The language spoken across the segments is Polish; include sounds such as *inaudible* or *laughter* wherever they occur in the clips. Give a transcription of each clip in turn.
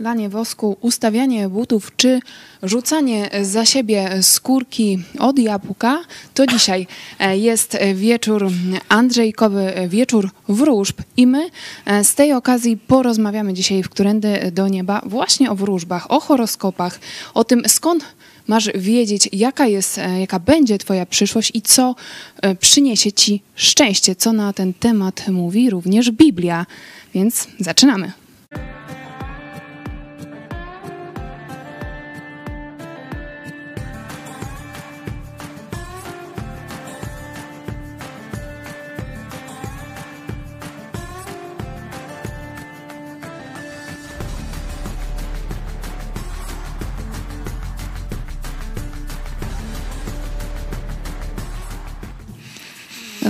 lanie wosku, ustawianie butów czy rzucanie za siebie skórki od jabłka, to dzisiaj e, jest wieczór Andrzejkowy, wieczór wróżb i my e, z tej okazji porozmawiamy dzisiaj w Którędy do Nieba właśnie o wróżbach, o horoskopach, o tym skąd masz wiedzieć, jaka jest, e, jaka będzie twoja przyszłość i co przyniesie ci szczęście, co na ten temat mówi również Biblia. Więc zaczynamy.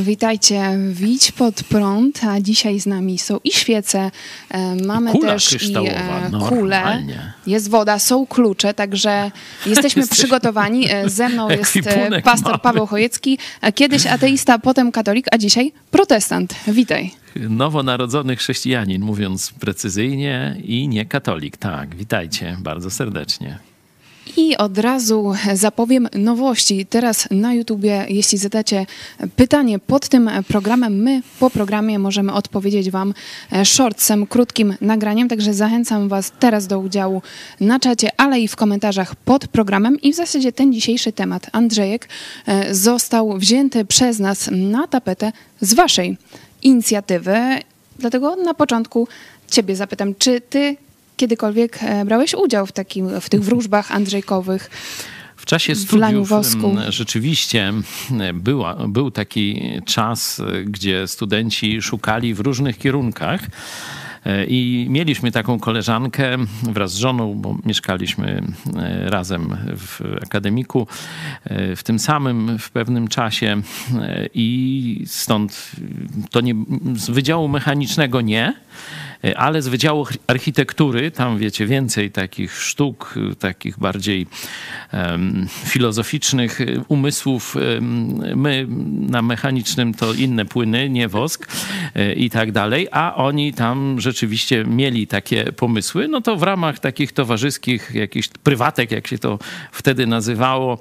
Witajcie, Widź pod prąd, a dzisiaj z nami są i świece, e, mamy Kula też i e, kule, normalnie. jest woda, są klucze, także jesteśmy *laughs* przygotowani. E, Ze mną *laughs* jest pastor mamy. Paweł Chojecki, kiedyś ateista, potem katolik, a dzisiaj protestant. Witaj. Nowonarodzony chrześcijanin, mówiąc precyzyjnie, i nie katolik. Tak, witajcie bardzo serdecznie. I od razu zapowiem nowości. Teraz na YouTubie, jeśli zadacie pytanie pod tym programem, my po programie możemy odpowiedzieć Wam shortsem, krótkim nagraniem. Także zachęcam Was teraz do udziału na czacie, ale i w komentarzach pod programem. I w zasadzie ten dzisiejszy temat, Andrzejek, e, został wzięty przez nas na tapetę z Waszej inicjatywy. Dlatego na początku Ciebie zapytam, czy Ty kiedykolwiek e, brałeś udział w, takim, w tych wróżbach Andrzejkowych? W czasie W studiów wosku. m, rzeczywiście m, była, był taki czas, e, gdzie studenci szukali w różnych kierunkach. I mieliśmy taką koleżankę wraz z żoną, bo mieszkaliśmy e, razem w akademiku e, w tym samym w pewnym czasie e, i stąd to nie, z Wydziału Mechanicznego nie, ale z Wydziału Architektury, tam wiecie, więcej takich sztuk, takich bardziej em, filozoficznych umysłów. My na mechanicznym to inne płyny, nie wosk i tak dalej, a oni tam rzeczywiście mieli takie pomysły. No to w ramach takich towarzyskich, jakichś prywatek, jak się to wtedy nazywało,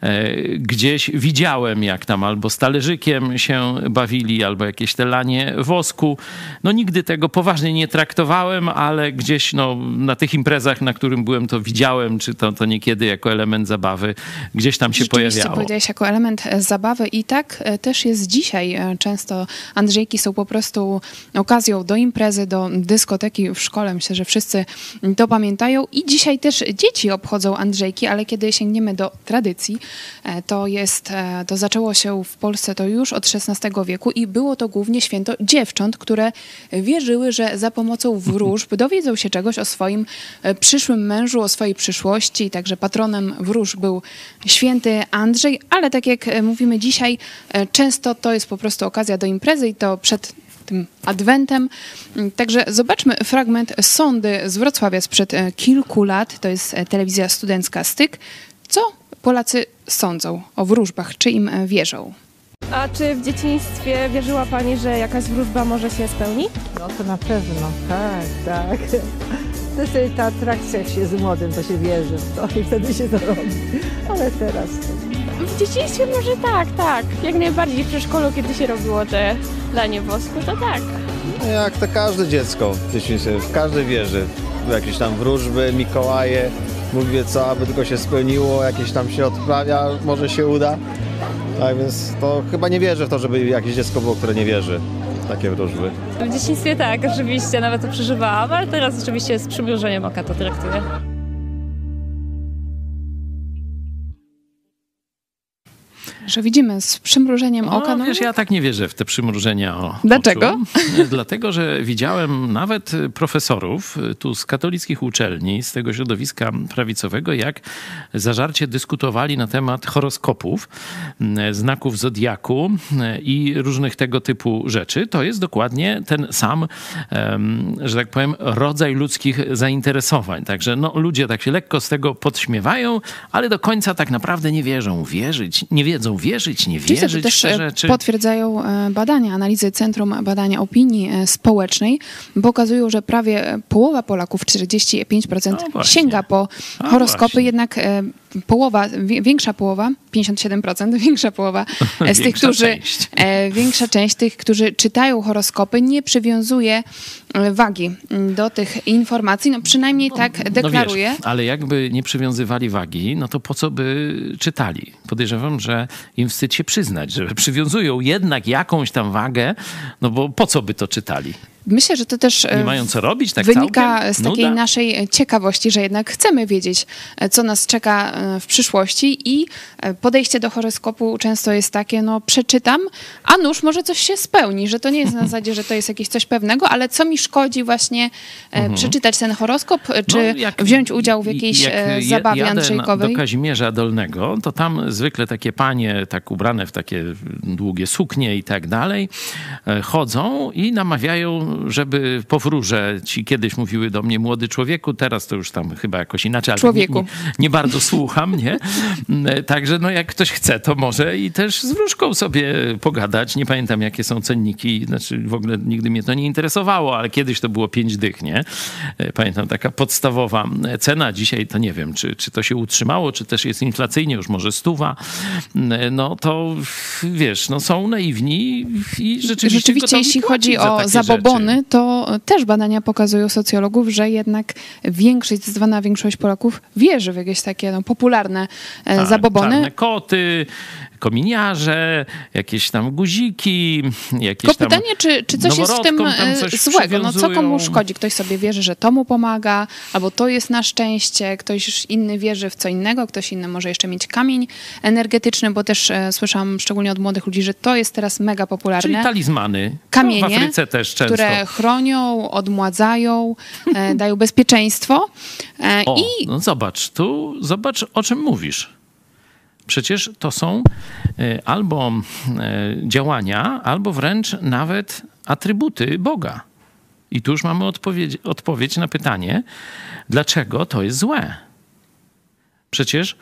e, gdzieś widziałem, jak tam albo z talerzykiem się bawili, albo jakieś te lanie wosku. No nigdy tego poważnie nie traktowałem, ale gdzieś no, na tych imprezach, na którym byłem, to widziałem, czy to, to niekiedy jako element zabawy gdzieś tam się pojawiało. powiedziałeś jako element e, zabawy i tak e, też jest dzisiaj. Często Andrzejki są po prostu okazją do imprezy, do dyskoteki w szkole. Myślę, że wszyscy to pamiętają i dzisiaj też dzieci obchodzą Andrzejki, ale kiedy sięgniemy do tradycji, e, to jest, e, to zaczęło się w Polsce to już od XVI wieku i było to głównie święto dziewcząt, które wierzyły, że za pomocą wróżb *laughs* dowiedzą się czegoś o swoim e, przyszłym mężu, o swojej przyszłości. Także patronem wróżb był święty Andrzej, ale tak jak mówimy dzisiaj, często to jest po prostu okazja do imprezy i to przed tym adwentem. Mm, Także zobaczmy fragment sądy z Wrocławia sprzed e, kilku lat. To jest e, telewizja studencka Styk. Co Polacy sądzą o wróżbach? Czy im e, wierzą? A czy w dzieciństwie wierzyła Pani, że jakaś wróżba może się spełni? No to na pewno, tak, tak. *laughs* To jest ta atrakcja, jak się jest młodym, to się wierzy w to i wtedy się to robi. Ale teraz to... W dzieciństwie może tak, tak. Jak najbardziej w przedszkolu, kiedy się robiło te lanie wosku, to tak. No Jak to każde dziecko w dzieciństwie, w każdej wierzy. Jakieś tam wróżby, Mikołaje, Bóg wie co, aby tylko się spełniło, jakieś tam się odprawia, może się uda. Tak więc to chyba nie wierzę w to, żeby jakieś dziecko było, które nie wierzy w takie wróżby. W dzieciństwie tak, oczywiście, nawet to przeżywałam, ale teraz oczywiście z przymrużeniem oka to traktuję. Że widzimy z przymrużeniem O, oka. No, wiesz, ja tak nie wierzę w te przymrużenia o, Dlaczego? oczu. Dlatego, że widziałem nawet profesorów tu z katolickich uczelni, z tego środowiska prawicowego, jak zażarcie dyskutowali na temat horoskopów, znaków zodiaku i różnych tego typu rzeczy. To jest dokładnie ten sam, że tak powiem, rodzaj ludzkich zainteresowań. Także no, ludzie tak się lekko z tego podśmiewają, ale do końca tak naprawdę nie wierzą. Wierzyć, nie wiedzą wierzyć, nie Oczywiście wierzyć to też e, potwierdzają e, badania, analizy Centrum Badania Opinii e, Społecznej. Pokazują, że prawie połowa Polaków, 45% No sięga po A horoskopy, jednak połowa, większa połowa, 57%, *laughs* większa połowa e, z tych, którzy, część. e, większa część tych, którzy czytają horoskopy, nie przywiązuje e, wagi m, do tych informacji, no przynajmniej tak deklaruje. No wiesz, ale jakby nie przywiązywali wagi, no to po co by czytali? Podejrzewam, że im wstyd się przyznać, że przywiązują jednak jakąś tam wagę, no bo po co by to czytali? Myślę, że to też e, Nie mają co robić tak wynika całkiem? z takiej Nuda? naszej ciekawości, że jednak chcemy wiedzieć, e, co nas czeka e, w przyszłości i e, podejście do horoskopu często jest takie, no przeczytam, a nuż może coś się spełni, że to nie jest na *laughs* zasadzie, że to jest jakieś coś pewnego, ale co mi szkodzi właśnie e, przeczytać ten horoskop, e, czy Mhm. No, jak- wziąć udział w jakiejś e, zabawie andrzejkowej? do Kazimierza Dolnego, to tam zwykle takie panie, tak ubrane w takie długie suknie i tak dalej, e, chodzą i namawiają, żeby powróże. Ci kiedyś mówiły do mnie młody człowieku, teraz to już tam chyba jakoś inaczej, ale Człowieku. Nie, nie, nie bardzo słucham, nie? *laughs* Także no jak ktoś chce, to może i też z wróżką sobie pogadać. Nie pamiętam, jakie są cenniki, znaczy w ogóle nigdy mnie to nie interesowało, ale kiedyś to było pięć dych, nie? E, Pamiętam, taka podstawowa cena. Dzisiaj to nie wiem, czy, czy to się utrzymało, czy też jest inflacyjnie, już może stuwa. Mm, No to wiesz, no są naiwni i rzeczywiście Rzeczywiście, jeśli chodzi o zabobony, rzeczy. to też badania pokazują socjologów, że jednak większość, zdecydowana większość Polaków wierzy w jakieś takie no, popularne e, Tak, zabobony. Czarne koty, kominiarze, jakieś tam guziki, jakieś Tylko tam... pytanie, czy, czy coś jest w tym e, złego? No co komu szkodzi? Ktoś sobie wierzy, że to mu pomaga, albo to jest na szczęście, ktoś inny wierzy w co innego, ktoś inny może jeszcze mieć kamień energetyczny, bo też e, słyszałam szczególnie od młodych ludzi, że to jest teraz mega Czyli popularne. talizmany. Kamienie, no, w Afryce też często. które chronią, odmładzają, e, dają bezpieczeństwo. E, O, I no zobacz, tu zobacz o czym mówisz. Przecież to są e, albo e, działania, albo wręcz nawet atrybuty Boga. I tu już mamy odpowiedź, odpowiedź na pytanie, dlaczego to jest złe. Przecież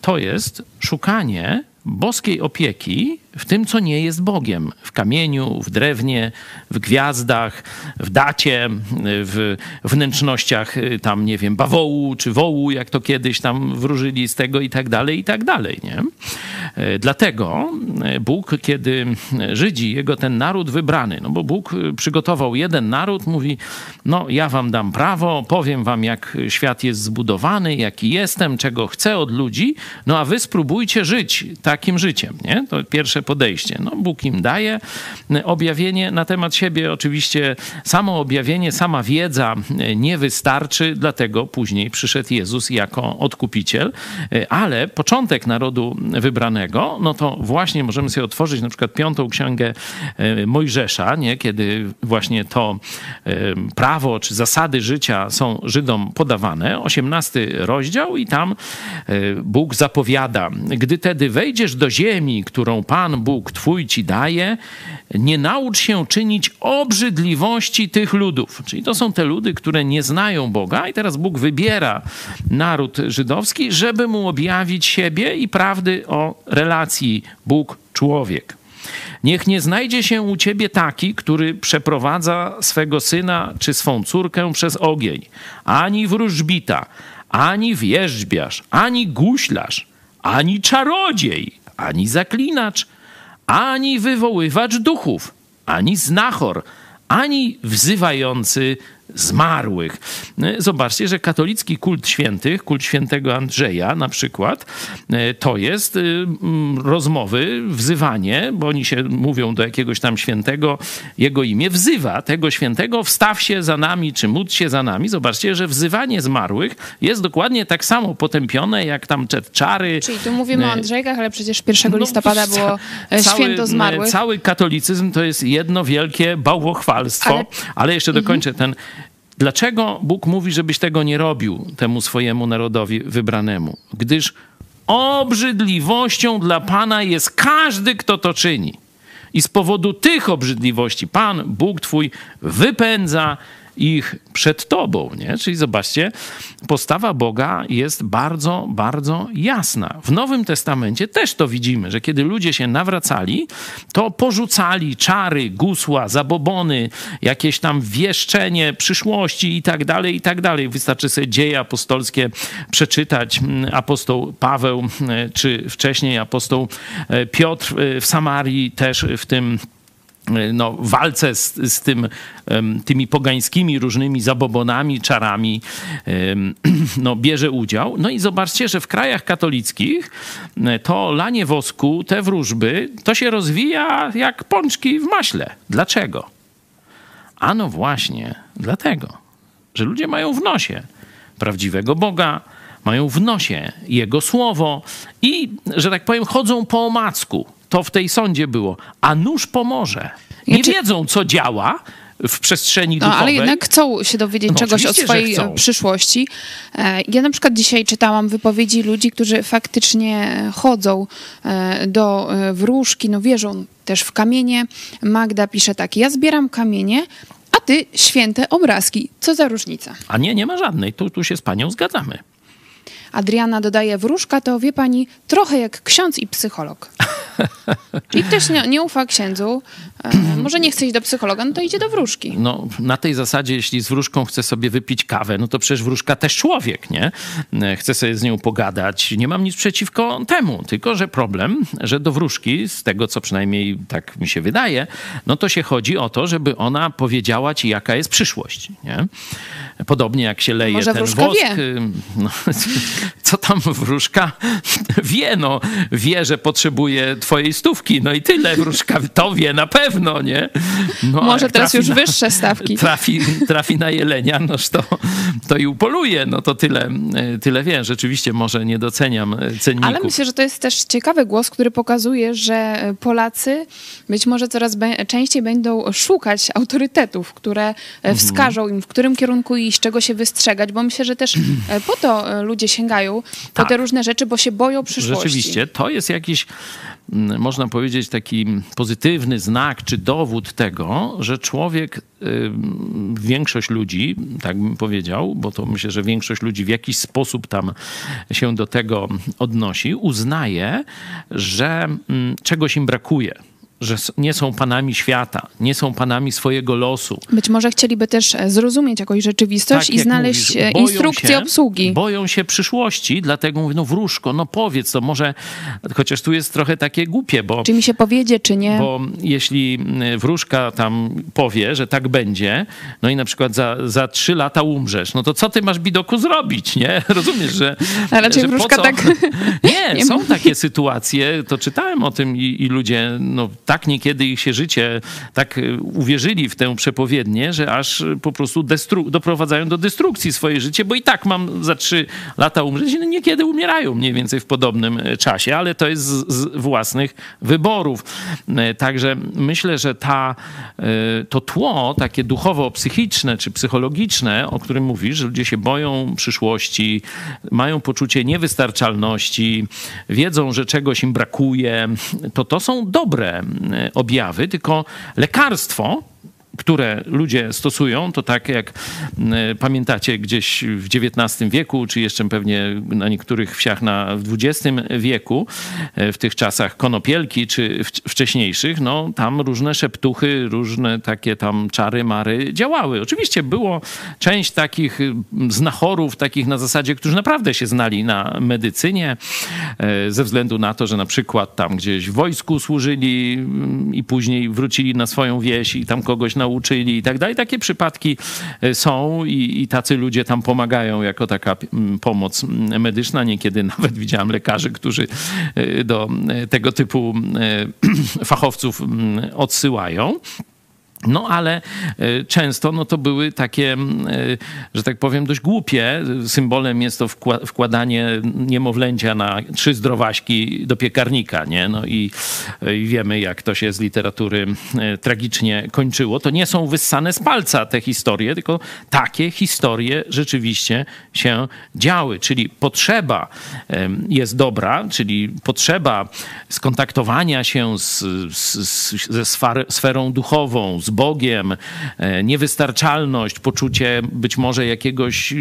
to jest szukanie boskiej opieki w tym, co nie jest Bogiem. W kamieniu, w drewnie, w gwiazdach, w dacie, w wnętrznościach y, tam, nie wiem, bawołu czy wołu, jak to kiedyś tam wróżyli z tego i tak dalej, i tak dalej, nie? E, Dlatego e, Bóg, kiedy Żydzi, jego ten naród wybrany, no bo Bóg y, przygotował jeden naród, mówi, no ja wam dam prawo, powiem wam, jak świat jest zbudowany, jaki jestem, czego chcę od ludzi, no a wy spróbujcie żyć takim życiem, nie? To pierwsze podejście. No Bóg im daje objawienie na temat siebie. Oczywiście samo objawienie, sama wiedza nie wystarczy, dlatego później przyszedł Jezus jako odkupiciel, ale początek narodu wybranego, no to właśnie możemy sobie otworzyć na przykład piątą księgę y, Mojżesza, nie? kiedy właśnie to y, prawo czy zasady życia są Żydom podawane, 18 rozdział i tam y, Bóg zapowiada, gdy tedy wejdziesz do ziemi, którą Pan Bóg Twój ci daje, nie naucz się czynić obrzydliwości tych ludów. Czyli to są te ludy, które nie znają Boga i teraz Bóg wybiera naród żydowski, żeby mu objawić siebie i prawdy o relacji Bóg-człowiek. Niech nie znajdzie się u ciebie taki, który przeprowadza swego syna czy swą córkę przez ogień, ani wróżbita, ani wierzbiarz, ani guślarz, ani czarodziej, ani zaklinacz, ani wywoływacz duchów, ani znachor, ani wzywający zmarłych. Zobaczcie, że katolicki kult świętych, kult świętego Andrzeja na przykład, e, to jest mm, rozmowy, wzywanie, bo oni się mówią do jakiegoś tam świętego, jego imię wzywa tego świętego, wstaw się za nami, czy módl się za nami. Zobaczcie, że wzywanie zmarłych jest dokładnie tak samo potępione, jak tam czary. czyli tu mówimy o e, Andrzejkach, ale przecież 1 no, listopada było e, cały- święto zmarłych. Cały katolicyzm to jest jedno wielkie bałwochwalstwo. Ale, Ale- jeszcze dokończę ten. Dlaczego Bóg mówi, żebyś tego nie robił temu swojemu narodowi wybranemu? Gdyż obrzydliwością dla Pana jest każdy, kto to czyni. I z powodu tych obrzydliwości Pan, Bóg Twój, wypędza ich przed tobą, nie? Czyli zobaczcie, postawa Boga jest bardzo, bardzo jasna. W Nowym Testamencie też to widzimy, że kiedy ludzie się nawracali, to porzucali czary, gusła, zabobony, jakieś tam wieszczenie przyszłości i tak dalej, i tak dalej. Wystarczy sobie dzieje apostolskie przeczytać. Apostoł Paweł, czy wcześniej apostoł Piotr w Samarii też w tym no, walce z, z tym, tymi pogańskimi różnymi zabobonami, czarami *clears throat* no, bierze udział. No i zobaczcie, że w krajach katolickich e, to lanie wosku, te wróżby, to się rozwija jak pączki w maśle. Dlaczego? Ano właśnie dlatego, że ludzie mają w nosie prawdziwego Boga, mają w nosie Jego słowo i, że tak powiem, chodzą po omacku to w tej sądzie było. A nóż pomoże. Nie czy... wiedzą, co działa, w przestrzeni duchowej. No, ale jednak chcą się dowiedzieć no, czegoś o swojej przyszłości. E, ja na przykład dzisiaj czytałam wypowiedzi ludzi, którzy faktycznie chodzą e, do e, wróżki, no wierzą też w kamienie. Magda pisze tak, ja zbieram kamienie, a ty święte obrazki. Co za różnica? A nie, nie ma żadnej. Tu, tu się z panią zgadzamy. Adriana dodaje, wróżka to, wie pani, trochę jak ksiądz i psycholog. *laughs* Czyli ktoś nie, nie ufa księdzu, e, może nie chce iść do psychologa, no to idzie do wróżki. No, na tej zasadzie, jeśli z wróżką chce sobie wypić kawę, no to przecież wróżka też człowiek, nie? E, chce sobie z nią pogadać. Nie mam nic przeciwko temu, tylko że problem, że do wróżki, z tego co przynajmniej tak mi się wydaje, no to się chodzi o to, żeby ona powiedziała ci, jaka jest przyszłość, nie? Podobnie jak się leje Może ten wosk. Wie. No, *laughs* co tam wróżka *laughs* wie, no. Wie, że potrzebuje twojej stówki, no i tyle. Wróżka to wie na pewno, nie? No, Może teraz już na, wyższe stawki. *laughs* Trafi, trafi na jelenia, noż to, to i upoluje. No to tyle, tyle wiem. Rzeczywiście może nie doceniam cenników. Ale myślę, że to jest też ciekawy głos, który pokazuje, że Polacy być może coraz częściej będą szukać autorytetów, które mhm. wskażą im, w którym kierunku iść, czego się wystrzegać, bo myślę, że też e, po to e, ludzie sięgają tak. po te różne rzeczy, bo się boją przyszłości. Rzeczywiście, to jest jakiś mm, można powiedzieć, taki pozytywny znak czy dowód tego, że człowiek, większość ludzi, tak bym powiedział, bo to myślę, że większość ludzi w jakiś sposób tam się do tego odnosi, uznaje, że mm, czegoś im brakuje że nie są panami świata, nie są panami swojego losu. Być może chcieliby też e, zrozumieć jakąś rzeczywistość tak, i znaleźć mówisz, e, instrukcję się, obsługi. Boją się przyszłości, dlatego mówią, no wróżko, no powiedz, to może, chociaż tu jest trochę takie głupie, bo... Czy mi się powiedzie, czy nie? Bo jeśli wróżka tam powie, że tak będzie, no i na przykład za, za trzy lata umrzesz, no to co ty masz, Bidoku, zrobić, nie? *laughs* Rozumiesz, że... A raczej że wróżka tak... *laughs* Nie, *laughs* nie, są takie sytuacje, to czytałem o tym i, i ludzie, no tak niekiedy ich się życie, tak e, uwierzyli w tę przepowiednię, że aż po prostu destru- doprowadzają do destrukcji swoje życie, bo i tak mam za trzy lata umrzeć. No niekiedy umierają mniej więcej w podobnym e, czasie, ale to jest z, z własnych wyborów. Także myślę, że ta, to tło takie duchowo-psychiczne czy psychologiczne, o którym mówisz, że ludzie się boją przyszłości, mają poczucie niewystarczalności, wiedzą, że czegoś im brakuje, to to są dobre objawy, tylko lekarstwo które ludzie stosują, to tak jak pamiętacie gdzieś w XIX wieku, czy jeszcze pewnie na niektórych wsiach na, w XX wieku, e, w tych czasach konopielki, czy wcześniejszych, no tam różne szeptuchy, różne takie tam czary, mary działały. Oczywiście było część takich znachorów, takich na zasadzie, którzy naprawdę się znali na medycynie, e, ze względu na to, że na przykład tam gdzieś w wojsku służyli i później wrócili na swoją wieś i tam kogoś na nauczyli i tak dalej. Takie przypadki e, są i, i tacy ludzie tam pomagają jako taka pomoc medyczna. Niekiedy *laughs* nawet widziałem lekarzy, którzy e, do e, tego typu *clears throat* fachowców odsyłają. No ale e, często no, to były takie, e, że tak powiem, dość głupie. Symbolem jest to wkładanie niemowlęcia na trzy zdrowaśki do piekarnika, nie? No i, e, wiemy, jak to się z literatury tragicznie kończyło. To nie są wyssane z palca te historie, tylko takie historie rzeczywiście się działy. Czyli potrzeba jest dobra, czyli potrzeba skontaktowania się z, z, z, ze sferą duchową, z Bogiem, e, niewystarczalność, poczucie być może jakiegoś,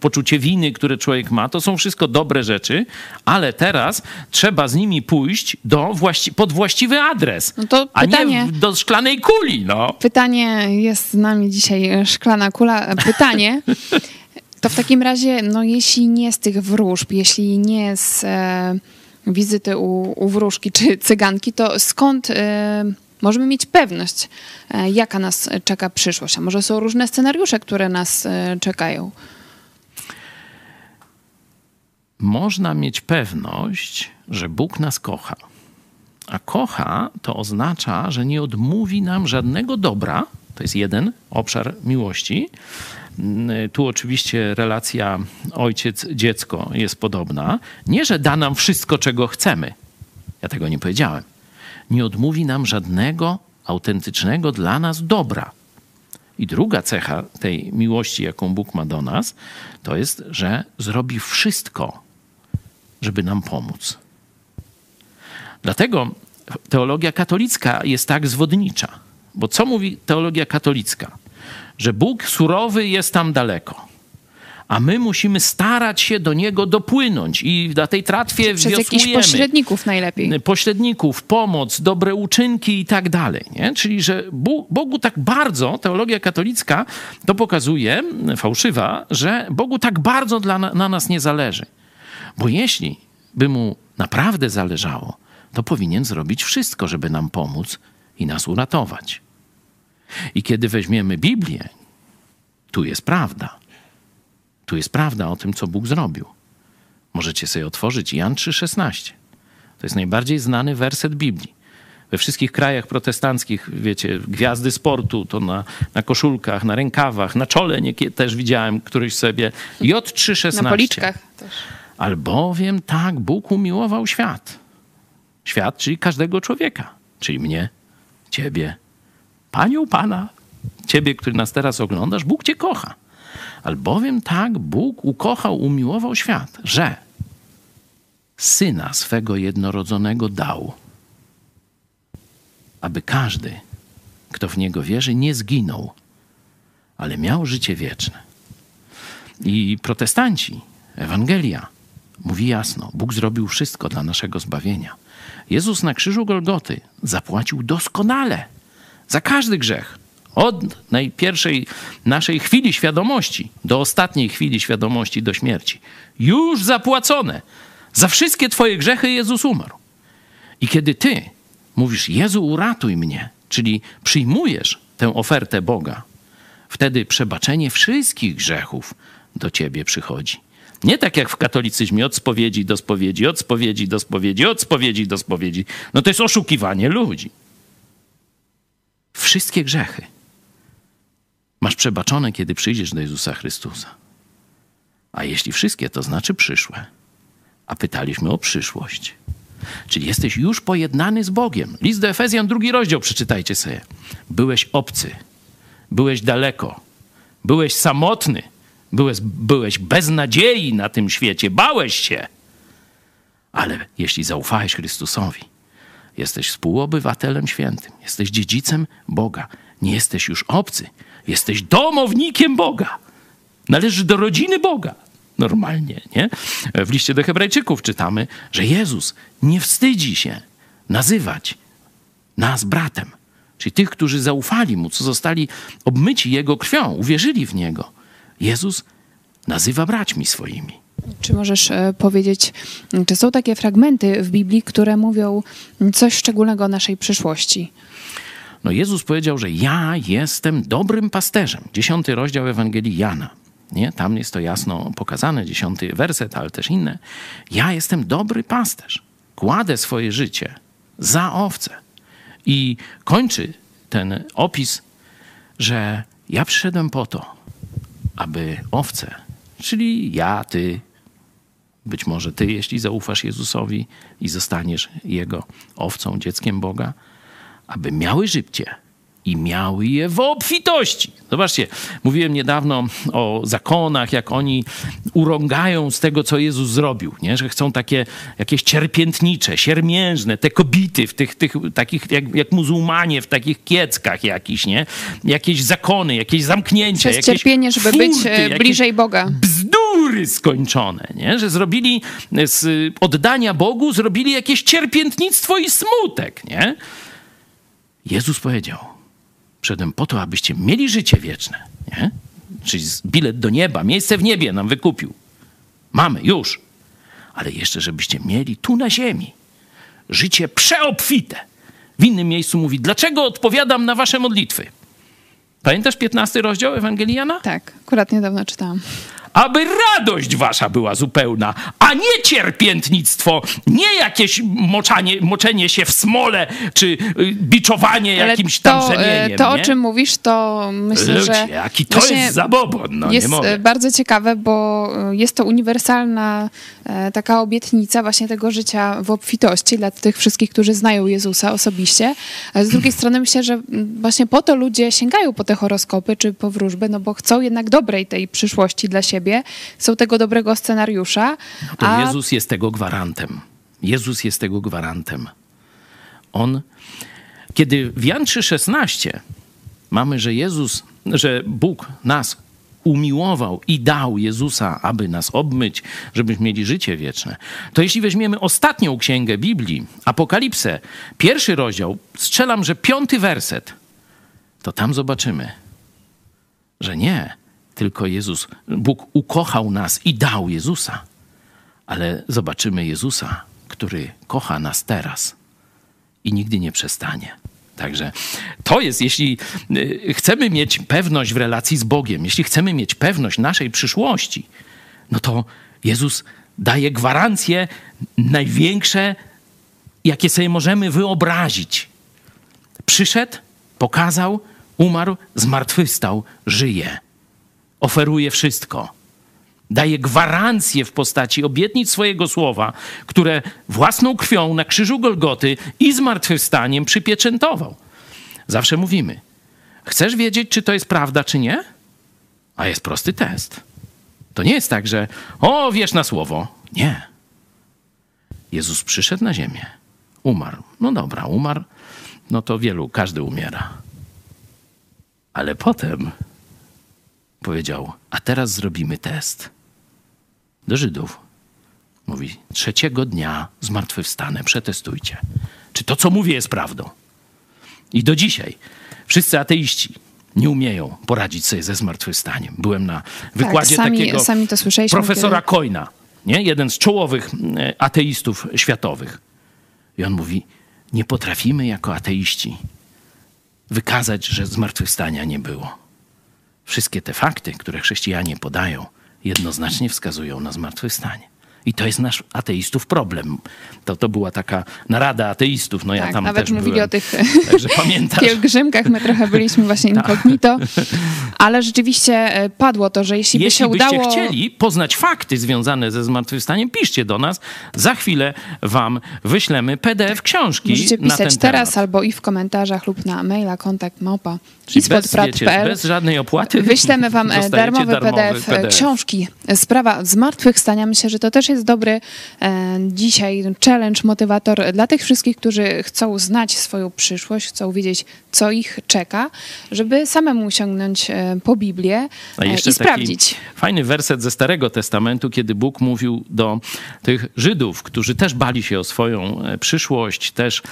poczucie winy, które człowiek ma, to są wszystko dobre rzeczy, ale teraz trzeba z nimi pójść do właści- pod właściwy adres, No a pytanie- nie do szklanej kuli, no. Pytanie, jest z nami dzisiaj e, szklana kula. E, Pytanie, *laughs* to w takim razie, no jeśli nie z tych wróżb, jeśli nie z e, wizyty u, u wróżki czy cyganki, to skąd e, możemy mieć pewność, e, jaka nas czeka przyszłość? A może są różne scenariusze, które nas e, czekają? można mieć pewność, że Bóg nas kocha. A kocha to oznacza, że nie odmówi nam żadnego dobra. To jest jeden obszar miłości. Mm, Tu oczywiście relacja ojciec-dziecko jest podobna. Nie, że da nam wszystko, czego chcemy. Ja tego nie powiedziałem. Nie odmówi nam żadnego autentycznego dla nas dobra. I druga cecha tej miłości, jaką Bóg ma do nas, to jest, że zrobi wszystko, żeby nam pomóc. Dlatego teologia katolicka jest tak zwodnicza. Bo co mówi teologia katolicka? Że Bóg surowy jest tam daleko. A my musimy starać się do niego dopłynąć i na tej tratwie Przez jakichś pośredników najlepiej. pośredników, pomoc, dobre uczynki i tak dalej. Nie? Czyli, że Bogu tak bardzo, teologia katolicka to pokazuje, fałszywa, że Bogu tak bardzo dla, na nas nie zależy. Bo jeśli by mu naprawdę zależało, to powinien zrobić wszystko, żeby nam pomóc i nas uratować. I kiedy weźmiemy Biblię, tu jest prawda. Tu jest prawda o tym, co Bóg zrobił. Możecie sobie otworzyć Jan 3,16. To jest najbardziej znany werset Biblii. We wszystkich krajach protestanckich, wiecie, gwiazdy sportu to na, na koszulkach, na rękawach, na czole też widziałem któryś sobie. J3,16. Na policzkach też. Albowiem tak Bóg umiłował świat. Świat, czyli każdego człowieka, czyli mnie, ciebie, panią pana, ciebie, który nas teraz oglądasz, Bóg cię kocha. Albowiem tak Bóg ukochał, umiłował świat, że syna swego jednorodzonego dał, aby każdy, kto w niego wierzy, nie zginął, ale miał życie wieczne. I protestanci, Ewangelia mówi jasno: Bóg zrobił wszystko dla naszego zbawienia. Jezus na krzyżu Golgoty zapłacił doskonale za każdy grzech. Od najpierwszej naszej chwili świadomości do ostatniej chwili świadomości do śmierci. Już zapłacone. Za wszystkie Twoje grzechy Jezus umarł. I kiedy Ty mówisz: Jezu, uratuj mnie, czyli przyjmujesz tę ofertę Boga, wtedy przebaczenie wszystkich grzechów do Ciebie przychodzi. Nie tak jak w katolicyzmie, od spowiedzi do spowiedzi, od spowiedzi do spowiedzi, od spowiedzi do spowiedzi. No to jest oszukiwanie ludzi. Wszystkie grzechy masz przebaczone, kiedy przyjdziesz do Jezusa Chrystusa. A jeśli wszystkie, to znaczy przyszłe. A pytaliśmy o przyszłość. Czyli jesteś już pojednany z Bogiem. List do Efezjan, drugi rozdział, przeczytajcie sobie. Byłeś obcy, byłeś daleko, byłeś samotny, byłeś, byłeś bez nadziei na tym świecie, bałeś się. Ale jeśli zaufałeś Chrystusowi, jesteś współobywatelem świętym, jesteś dziedzicem Boga, nie jesteś już obcy, jesteś domownikiem Boga. Należysz do rodziny Boga. Normalnie, nie? W liście do Hebrajczyków czytamy, że Jezus nie wstydzi się nazywać nas bratem. Czyli tych, którzy zaufali Mu, co zostali obmyci Jego krwią, uwierzyli w Niego. Jezus nazywa braćmi swoimi. Czy możesz e, powiedzieć, czy są takie fragmenty w Biblii, które mówią coś szczególnego o naszej przyszłości? No Jezus powiedział, że ja jestem dobrym pasterzem. Dziesiąty rozdział Ewangelii Jana. Nie? Tam jest to jasno pokazane, dziesiąty werset, ale też inne. Ja jestem dobry pasterz. Kładę swoje życie za owce. I kończy ten opis, że ja przyszedłem po to, aby owce, czyli ja, ty, być może ty, jeśli zaufasz Jezusowi i zostaniesz Jego owcą, dzieckiem Boga, aby miały życie i miały je w obfitości. Zobaczcie, mówiłem niedawno o zakonach, jak oni urągają z tego, co Jezus zrobił, nie? że chcą takie jakieś cierpiętnicze, siermiężne, te kobity w tych, tych takich, jak, jak muzułmanie, w takich kieckach jakiś, nie? Jakieś zakony, jakieś zamknięcia. Przez jakieś cierpienie, żeby być furty, e, jakieś bliżej Boga. Bzdury skończone, nie? że zrobili z oddania Bogu, zrobili jakieś cierpiętnictwo i smutek. Nie? Jezus powiedział, Przyszedłem po to, abyście mieli życie wieczne. Nie? Czyli bilet do nieba, miejsce w niebie nam wykupił. Mamy, już. Ale jeszcze, żebyście mieli tu na ziemi życie przeobfite. W innym miejscu mówi, dlaczego odpowiadam na wasze modlitwy? Pamiętasz 15 rozdział Ewangelii Jana? Tak, akurat niedawno czytałam. Aby radość wasza była zupełna, a nie cierpiętnictwo, nie jakieś moczanie, moczenie się w smole, czy y, biczowanie Ale jakimś tam to, rzemieniem. To, o nie? czym mówisz, to myślę, Ludzie, że jaki to jest zabobon, no jest e, bardzo ciekawe, bo e, jest to uniwersalna taka obietnica właśnie tego życia w obfitości dla tych wszystkich, którzy znają Jezusa osobiście. Ale z drugiej strony myślę, że mm, właśnie po to ludzie sięgają po te horoskopy czy po wróżby, no bo chcą jednak dobrej tej przyszłości dla siebie, chcą tego dobrego scenariusza. To a Jezus jest tego gwarantem. Jezus jest tego gwarantem. On, kiedy w Jan 3,16 mamy, że Jezus, że Bóg nas umiłował i dał Jezusa, aby nas obmyć, żebyśmy mieli życie wieczne, to jeśli weźmiemy ostatnią księgę Biblii, Apokalipsę, pierwszy rozdział, strzelam, że piąty werset, to tam zobaczymy, że nie, tylko Jezus, Bóg ukochał nas i dał Jezusa, ale zobaczymy Jezusa, który kocha nas teraz i nigdy nie przestanie. Także to jest, jeśli y, chcemy mieć pewność w relacji z Bogiem, jeśli chcemy mieć pewność naszej przyszłości, no to Jezus daje gwarancje największe, jakie sobie możemy wyobrazić. Przyszedł, pokazał, umarł, zmartwychwstał, żyje. Oferuje wszystko. Daje gwarancję w postaci obietnic swojego słowa, które własną krwią na krzyżu Golgoty i zmartwychwstaniem przypieczętował. Zawsze mówimy, chcesz wiedzieć, czy to jest prawda, czy nie? A jest prosty test. To nie jest tak, że o, wiesz na słowo. Nie. Jezus przyszedł na ziemię, umarł. No dobra, umarł. No to wielu, każdy umiera. Ale potem powiedział: A teraz zrobimy test. Do Żydów. Mówi: Trzeciego dnia zmartwychwstanę, przetestujcie. Czy to, co mówię, jest prawdą? I do dzisiaj wszyscy ateiści nie umieją poradzić sobie ze zmartwychwstaniem. Byłem na wykładzie tak, sami, takiego sami profesora kiedy- Coina, nie? jeden z czołowych e, ateistów światowych. I on mówi: Nie potrafimy jako ateiści wykazać, że zmartwychwstania nie było. Wszystkie te fakty, które chrześcijanie podają, jednoznacznie wskazują na zmartwychwstanie. I to jest nasz ateistów problem. To, to była taka narada ateistów. No ja Tak, tam nawet też mówili byłem. o tych *laughs* Także pamiętasz. *laughs* pielgrzymkach, my trochę byliśmy właśnie *laughs* Tak. incognito, ale rzeczywiście e, padło to, że jeśli by Jeśli się byście udało... chcieli poznać fakty związane ze zmartwychwstaniem, piszcie do nas. Za chwilę wam wyślemy PDF książki Możecie na ten pisać teraz temat. albo i w komentarzach lub na maila kontakt małpa Czyli bez, wiecie, bez żadnej opłaty. Wyślemy wam e, darmowy, darmowy PDF, e, książki. Sprawa zmartwychwstania. Myślę, że to też jest dobry e, dzisiaj challenge, motywator dla tych wszystkich, którzy chcą znać swoją przyszłość, chcą wiedzieć, co ich czeka, żeby samemu sięgnąć e, po Biblię e, i sprawdzić. Fajny werset ze Starego Testamentu, kiedy Bóg mówił do tych Żydów, którzy też bali się o swoją przyszłość, też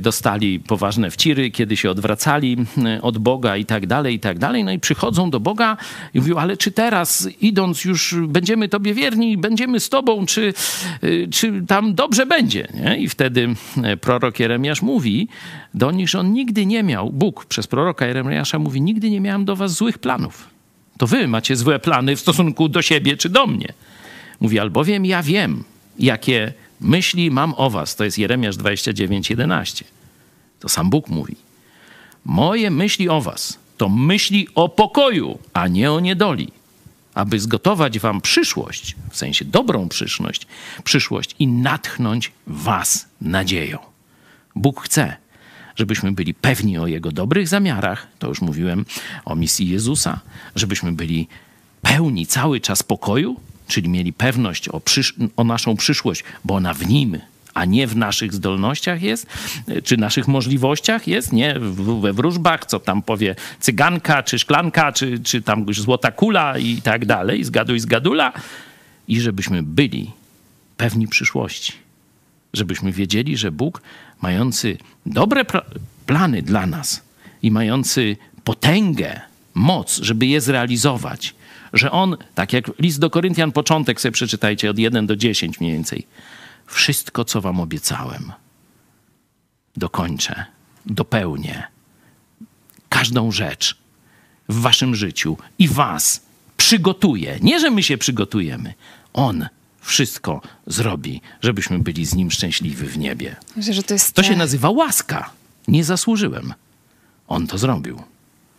dostali poważne wciry, kiedy się odwracali od Boga i tak dalej, i tak dalej. No i przychodzą do Boga i mówią, ale czy teraz idąc już będziemy Tobie wierni, będziemy z Tobą, czy, e, czy tam dobrze będzie? Nie? I wtedy e, prorok Jeremiasz mówi do nich, że on nigdy nie miał, Bóg przez proroka Jeremiasza mówi, nigdy nie miałem do was złych planów. To wy macie złe plany w stosunku do siebie czy do mnie. Mówi, albowiem ja wiem, jakie myśli mam o was. To jest Jeremiasz 29, 11. To sam Bóg mówi. Moje myśli o was to myśli o pokoju, a nie o niedoli, aby zgotować wam przyszłość, w sensie dobrą przyszłość, przyszłość i natchnąć was nadzieją. Bóg chce, żebyśmy byli pewni o Jego dobrych zamiarach, to już mówiłem o misji Jezusa, żebyśmy byli pełni cały czas pokoju, czyli mieli pewność o, przysz- o naszą przyszłość, bo ona w Nim, a nie w naszych zdolnościach jest, czy naszych możliwościach jest, nie we wróżbach, co tam powie cyganka, czy szklanka, czy, czy tam złota kula i tak dalej, zgaduj, zgadula. I żebyśmy byli pewni przyszłości. Żebyśmy wiedzieli, że Bóg, mający dobre plany dla nas i mający potęgę, moc, żeby je zrealizować, że On, tak jak list do Koryntian, początek sobie przeczytajcie od 1 do 10 mniej więcej, wszystko, co wam obiecałem, dokończę, dopełnię. Każdą rzecz w waszym życiu i was przygotuje. Nie, że my się przygotujemy. On wszystko zrobi, żebyśmy byli z Nim szczęśliwi w niebie. Myślę, to To się nazywa łaska. Nie zasłużyłem. On to zrobił.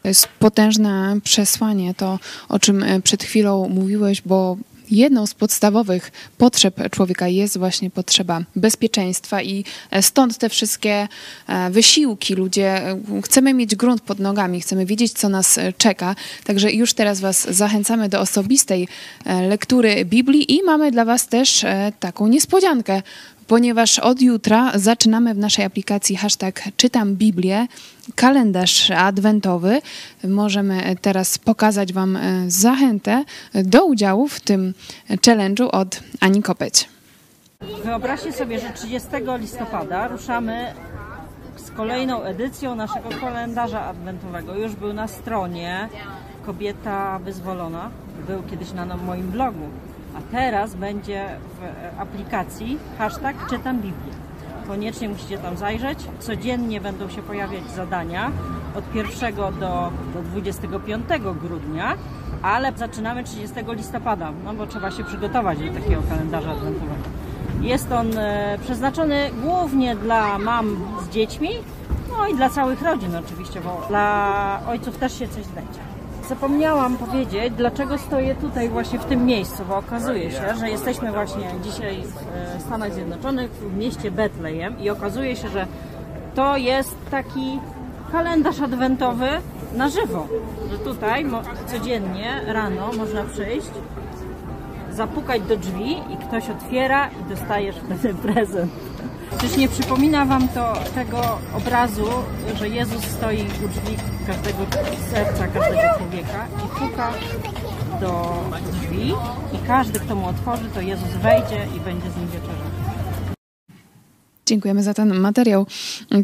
To jest potężne przesłanie, to o czym e, przed chwilą mówiłeś, bo jedną z podstawowych potrzeb człowieka jest właśnie potrzeba bezpieczeństwa i e, stąd te wszystkie e, wysiłki. Ludzie e, chcemy mieć grunt pod nogami, chcemy wiedzieć, co nas czeka. Także już teraz Was zachęcamy do osobistej lektury Biblii i mamy dla Was też taką niespodziankę ponieważ od jutra zaczynamy w naszej aplikacji hashtag Czytam Biblię, kalendarz adwentowy. Możemy teraz pokazać Wam e, zachętę do udziału w tym challenge'u od Ani Kopeć. Wyobraźcie sobie, że 30 listopada ruszamy z kolejną edycją naszego kalendarza adwentowego. Już był na stronie Kobieta Wyzwolona. Był kiedyś na moim blogu. A teraz będzie w aplikacji hashtag Czytam Biblię. Koniecznie musicie tam zajrzeć. Codziennie będą się pojawiać zadania od 1 do, do 25 grudnia, ale zaczynamy 30 listopada, no bo trzeba się przygotować do takiego kalendarza adwentowego. Jest on e, przeznaczony głównie dla mam z dziećmi, no i dla całych rodzin oczywiście, bo dla ojców też się coś znajdzie. Zapomniałam powiedzieć, dlaczego stoję tutaj właśnie w tym miejscu, bo okazuje się, że jesteśmy właśnie dzisiaj w e, Stanach Zjednoczonych, w mieście Betlejem i okazuje się, że to jest taki kalendarz adwentowy na żywo, że tutaj codziennie rano można przyjść, zapukać do drzwi i ktoś otwiera i dostajesz *laughs* wtedy prezent. Czyż nie przypomina Wam to tego obrazu, że Jezus stoi u drzwi każdego serca, każdego człowieka i puka do drzwi i każdy, kto mu otworzy, to Jezus wejdzie i będzie z nim wieczerzał. Dziękujemy za ten materiał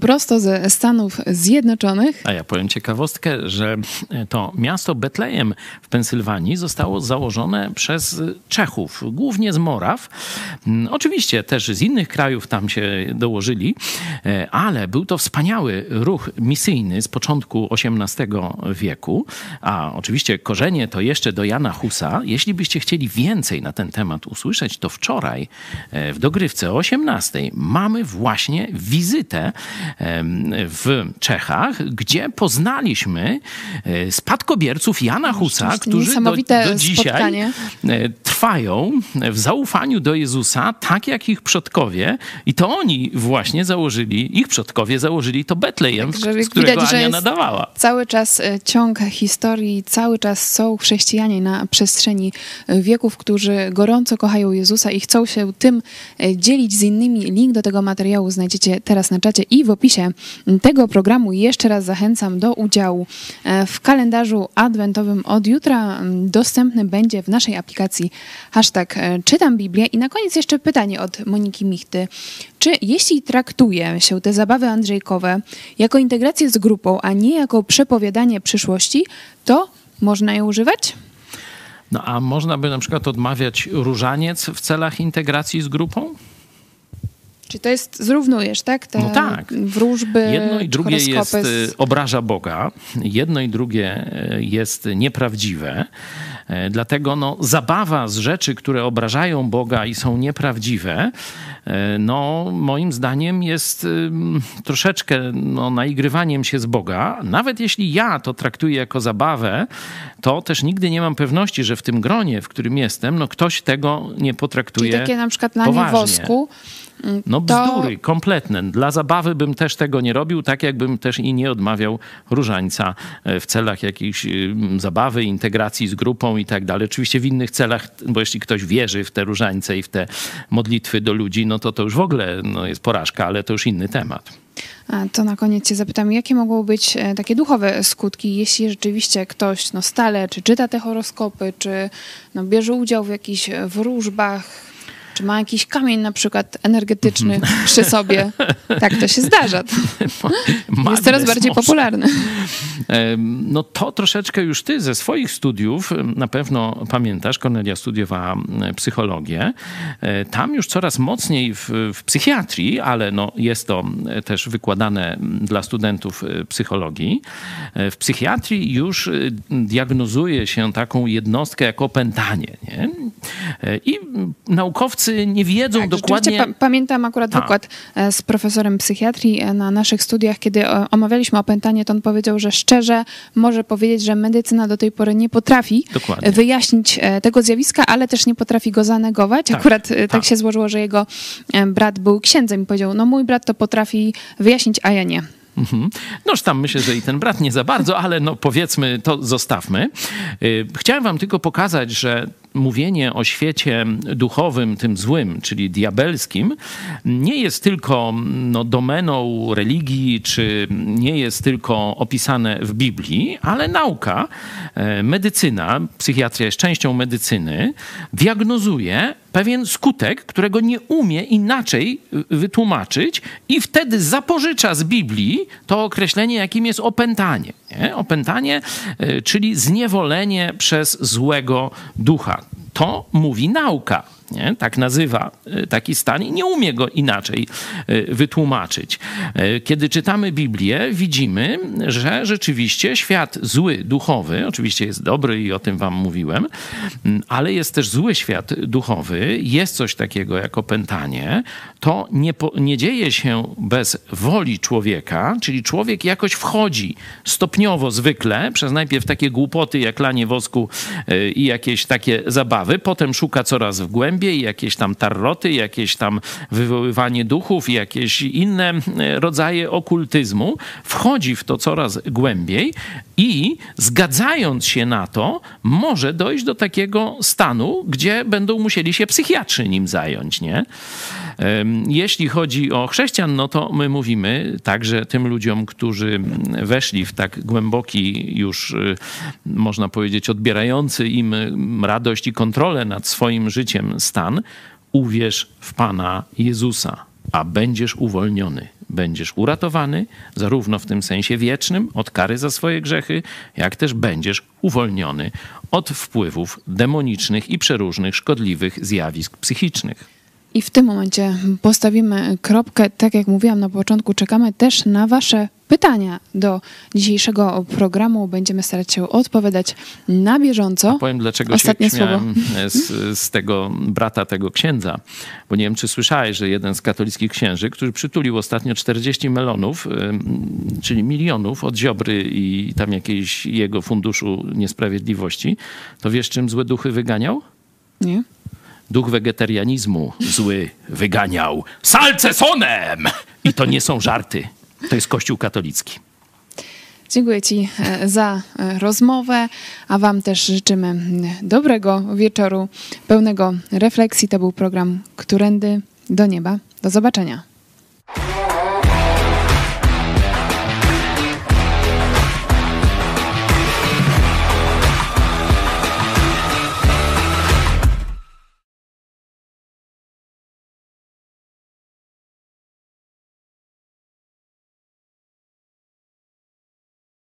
prosto ze Stanów Zjednoczonych. A ja powiem ciekawostkę, że to miasto Betlejem w Pensylwanii zostało założone przez Czechów, głównie z Moraw. Mm, Oczywiście też z innych krajów tam się dołożyli, e, ale był to wspaniały ruch misyjny z początku XVIII wieku, a oczywiście korzenie to jeszcze do Jana Husa. Jeśli byście chcieli więcej na ten temat usłyszeć, to wczoraj e, w dogrywce o 18 mamy właśnie wizytę w Czechach, gdzie poznaliśmy e, spadkobierców Jana Husa, którzy do, do dzisiaj spotkanie. e, trwają w zaufaniu do Jezusa, tak jak ich przodkowie. I to oni właśnie założyli, ich przodkowie założyli to Betlejem, Także z którego widać, Ania nadawała. Cały czas e, ciąg historii, cały czas są chrześcijanie na przestrzeni wieków, którzy gorąco kochają Jezusa i chcą się tym dzielić z innymi. Link do tego materiału znajdziecie teraz na czacie i w opisie tego programu. Jeszcze raz zachęcam do udziału e, w kalendarzu adwentowym od jutra. m, Dostępny będzie w naszej aplikacji hashtag e, Czytam Biblię. I na koniec jeszcze pytanie od Moniki Michty. Czy jeśli traktuje się te zabawy andrzejkowe jako integrację z grupą, a nie jako przepowiadanie przyszłości, to można je używać? No a można by na przykład odmawiać różaniec w celach integracji z grupą? Czy to jest, zrównujesz, tak? Te No tak. wróżby, Jedno i drugie jest, y, obraża Boga, jedno i drugie y, jest nieprawdziwe. E, Dlatego no, zabawa z rzeczy, które obrażają Boga i są nieprawdziwe, no, moim zdaniem jest troszeczkę no, naigrywaniem się z Boga. Nawet jeśli ja to traktuję jako zabawę, to też nigdy nie mam pewności, że w tym gronie, w którym jestem, no, ktoś tego nie potraktuje Czyli takie na przykład poważnie. wosku No To- bzdury kompletne. Dla zabawy bym też tego nie robił, tak jakbym też i nie odmawiał różańca e, w celach jakiejś ym, zabawy, integracji z grupą i tak dalej. Oczywiście w innych celach, bo jeśli ktoś wierzy w te różańce i w te modlitwy do ludzi, no to to już w ogóle no, jest porażka, ale to już inny temat. A to na koniec cię zapytam, jakie mogą być e, takie duchowe skutki, jeśli rzeczywiście ktoś no, stale czy czyta te horoskopy, czy no, bierze udział w jakichś e, wróżbach, czy ma jakiś kamień na przykład energetyczny przy sobie. Tak to się zdarza. *laughs* Jest coraz bardziej może. popularny. No to troszeczkę już ty ze swoich studiów na pewno pamiętasz, Kornelia studiowała psychologię. E, Tam już coraz mocniej w, w psychiatrii, ale no jest to też wykładane dla studentów e, psychologii. E, W psychiatrii już diagnozuje się taką jednostkę jak opętanie. Nie? I m, nie wiedzą Tak, dokładnie... pa- pamiętam akurat Tak. wykład e, z profesorem psychiatrii e, na naszych studiach, kiedy e, omawialiśmy opętanie, to on powiedział, że szczerze może powiedzieć, że medycyna do tej pory nie potrafi Dokładnie. wyjaśnić tego zjawiska, ale też nie potrafi go zanegować. Tak, Akurat tak tak. się złożyło, że jego brat był księdzem i powiedział, no mój brat to potrafi wyjaśnić, a ja nie. Mhm. Noż tam myślę, że i ten brat nie za bardzo, ale no powiedzmy, to zostawmy. Chciałem wam tylko pokazać, że mówienie o świecie duchowym, tym złym, czyli diabelskim, nie jest tylko no, domeną religii, czy nie jest tylko opisane w Biblii, ale nauka, e, medycyna, psychiatria jest częścią medycyny, diagnozuje pewien skutek, którego nie umie inaczej y, wytłumaczyć i wtedy zapożycza z Biblii to określenie, jakim jest opętanie. Nie? Opętanie, y, czyli zniewolenie przez złego ducha. To mówi nauka. Nie? Tak nazywa y, taki stan i nie umie go inaczej y, wytłumaczyć. Y, Kiedy czytamy Biblię, widzimy, że rzeczywiście świat zły, duchowy, oczywiście jest dobry i o tym wam mówiłem, ale jest też zły świat duchowy, jest coś takiego jak opętanie. To nie, po, nie dzieje się bez woli człowieka, czyli człowiek jakoś wchodzi stopniowo zwykle, przez najpierw takie głupoty jak lanie wosku i jakieś takie zabawy, potem szuka coraz w głębiej, jakieś tam tarroty, jakieś tam wywoływanie duchów, jakieś inne e, rodzaje okultyzmu, wchodzi w to coraz głębiej i zgadzając się na to, może dojść do takiego stanu, gdzie będą musieli się psychiatrzy nim zająć, nie? Jeśli chodzi o chrześcijan, no to my mówimy także tym ludziom, którzy weszli w tak głęboki już, y, można powiedzieć, odbierający im radość i kontrolę nad swoim życiem stan, uwierz w Pana Jezusa, a będziesz uwolniony. Będziesz uratowany, zarówno w tym sensie wiecznym, od kary za swoje grzechy, jak też będziesz uwolniony od wpływów demonicznych i przeróżnych szkodliwych zjawisk psychicznych. I w tym momencie postawimy kropkę. Tak jak mówiłam na początku, czekamy też na Wasze pytania do dzisiejszego programu. Będziemy starać się odpowiadać na bieżąco. Powiem, dlaczego Ostatnie się śmiałem z, z tego brata, tego księdza. Bo nie wiem, czy słyszałeś, że jeden z katolickich księży, który przytulił ostatnio 40 melonów, ym, czyli milionów od Ziobry i tam jakiejś jego funduszu niesprawiedliwości, to wiesz, czym złe duchy wyganiał? Nie? Duch wegetarianizmu zły wyganiał salcesonem! I to nie są żarty. To jest Kościół katolicki. Dziękuję Ci e, za e, rozmowę, a Wam też życzymy dobrego wieczoru, pełnego refleksji. To był program Którędy do Nieba. Do zobaczenia.